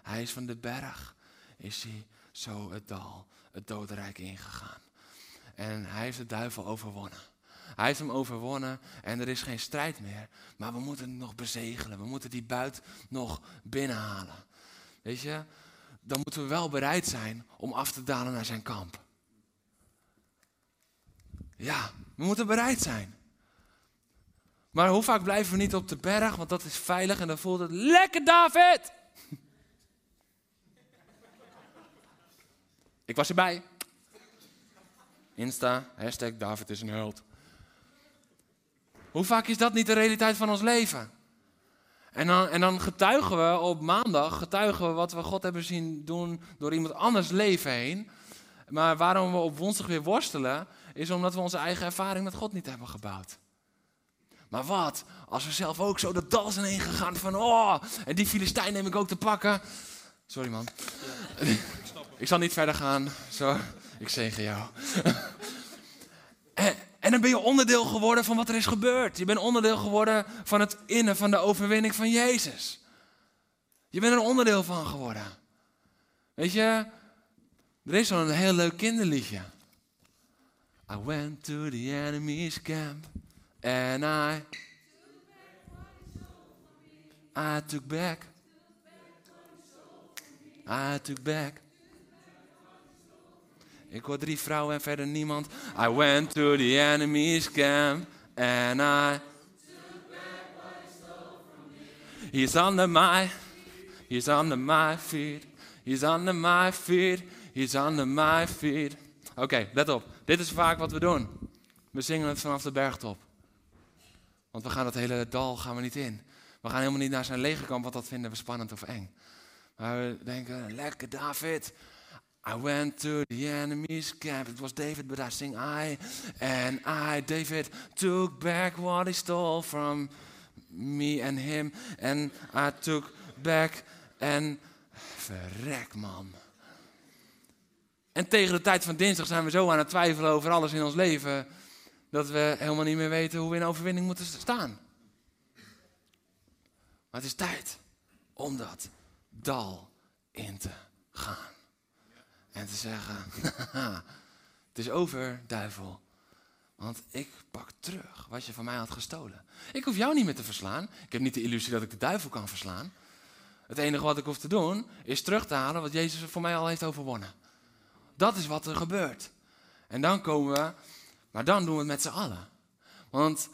Hij is van de berg, is hij zo het dal, het dodenrijk ingegaan. En hij heeft de duivel overwonnen. Hij heeft hem overwonnen en er is geen strijd meer. Maar we moeten het nog bezegelen. We moeten die buit nog binnenhalen. Weet je, dan moeten we wel bereid zijn om af te dalen naar zijn kamp. Ja, we moeten bereid zijn. Maar hoe vaak blijven we niet op de berg, want dat is veilig en dan voelt het lekker, David! Ik was erbij. Insta, hashtag David is een held. Hoe vaak is dat niet de realiteit van ons leven? En dan, en dan getuigen we op maandag, getuigen we wat we God hebben zien doen door iemand anders leven heen. Maar waarom we op woensdag weer worstelen, is omdat we onze eigen ervaring met God niet hebben gebouwd. Maar wat, als we zelf ook zo de dal zijn heen gegaan van, oh, en die Filistijn neem ik ook te pakken. Sorry man. ik zal niet verder gaan. Zo, ik zegen jou. *laughs* en dan ben je onderdeel geworden van wat er is gebeurd. Je bent onderdeel geworden van het innen van de overwinning van Jezus. Je bent er een onderdeel van geworden. Weet je, er is zo'n heel leuk kinderliedje. I went to the enemy's camp and I I took back I took back ik hoor drie vrouwen en verder niemand. I went to the enemy's camp and I. He's under my, he's under my feet. He's under my feet. He's under my feet. Oké, let op. Dit is vaak wat we doen. We zingen het vanaf de bergtop. Want we gaan dat hele dal gaan we niet in. We gaan helemaal niet naar zijn legerkamp, want dat vinden we spannend of eng. Maar we denken, lekker David, I went to the enemy's camp. It was David, but I sing I. And I, David, took back what he stole from me and him. And I took back. En verrek, man. En tegen de tijd van dinsdag zijn we zo aan het twijfelen over alles in ons leven. dat we helemaal niet meer weten hoe we in overwinning moeten staan. Maar het is tijd om dat dal in te gaan. En te zeggen, *laughs* het is over, duivel. Want ik pak terug wat je van mij had gestolen. Ik hoef jou niet meer te verslaan. Ik heb niet de illusie dat ik de duivel kan verslaan. Het enige wat ik hoef te doen, is terug te halen wat Jezus voor mij al heeft overwonnen. Dat is wat er gebeurt. En dan komen we, maar dan doen we het met z'n allen. Want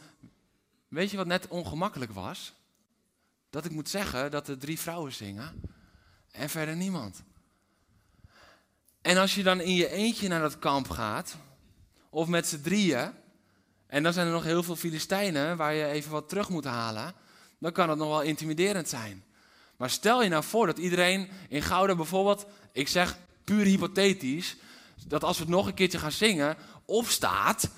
weet je wat net ongemakkelijk was? Dat ik moet zeggen dat er drie vrouwen zingen en verder niemand. En als je dan in je eentje naar dat kamp gaat, of met z'n drieën, en dan zijn er nog heel veel Filistijnen waar je even wat terug moet halen, dan kan het nog wel intimiderend zijn. Maar stel je nou voor dat iedereen in Gouda bijvoorbeeld, ik zeg puur hypothetisch, dat als we het nog een keertje gaan zingen, opstaat,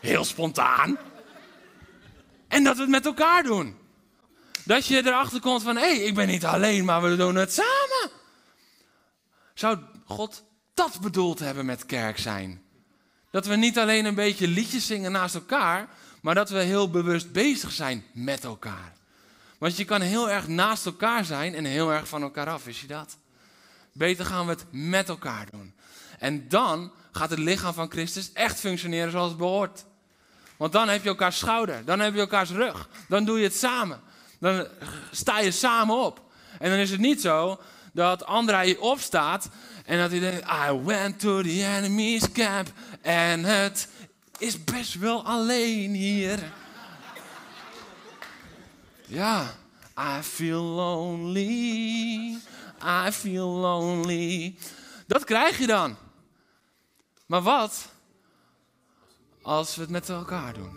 heel spontaan, en dat we het met elkaar doen. Dat je erachter komt van, hé, hey, ik ben niet alleen, maar we doen het samen. Zou God dat bedoeld hebben met kerk zijn? Dat we niet alleen een beetje liedjes zingen naast elkaar, maar dat we heel bewust bezig zijn met elkaar. Want je kan heel erg naast elkaar zijn en heel erg van elkaar af, wist je dat? Beter gaan we het met elkaar doen. En dan gaat het lichaam van Christus echt functioneren zoals het behoort. Want dan heb je elkaars schouder, dan heb je elkaars rug, dan doe je het samen. Dan sta je samen op. En dan is het niet zo dat André opstaat en dat hij denkt, I went to the enemy's camp en het is best wel alleen hier. Ja, I feel lonely, I feel lonely. Dat krijg je dan. Maar wat als we het met elkaar doen?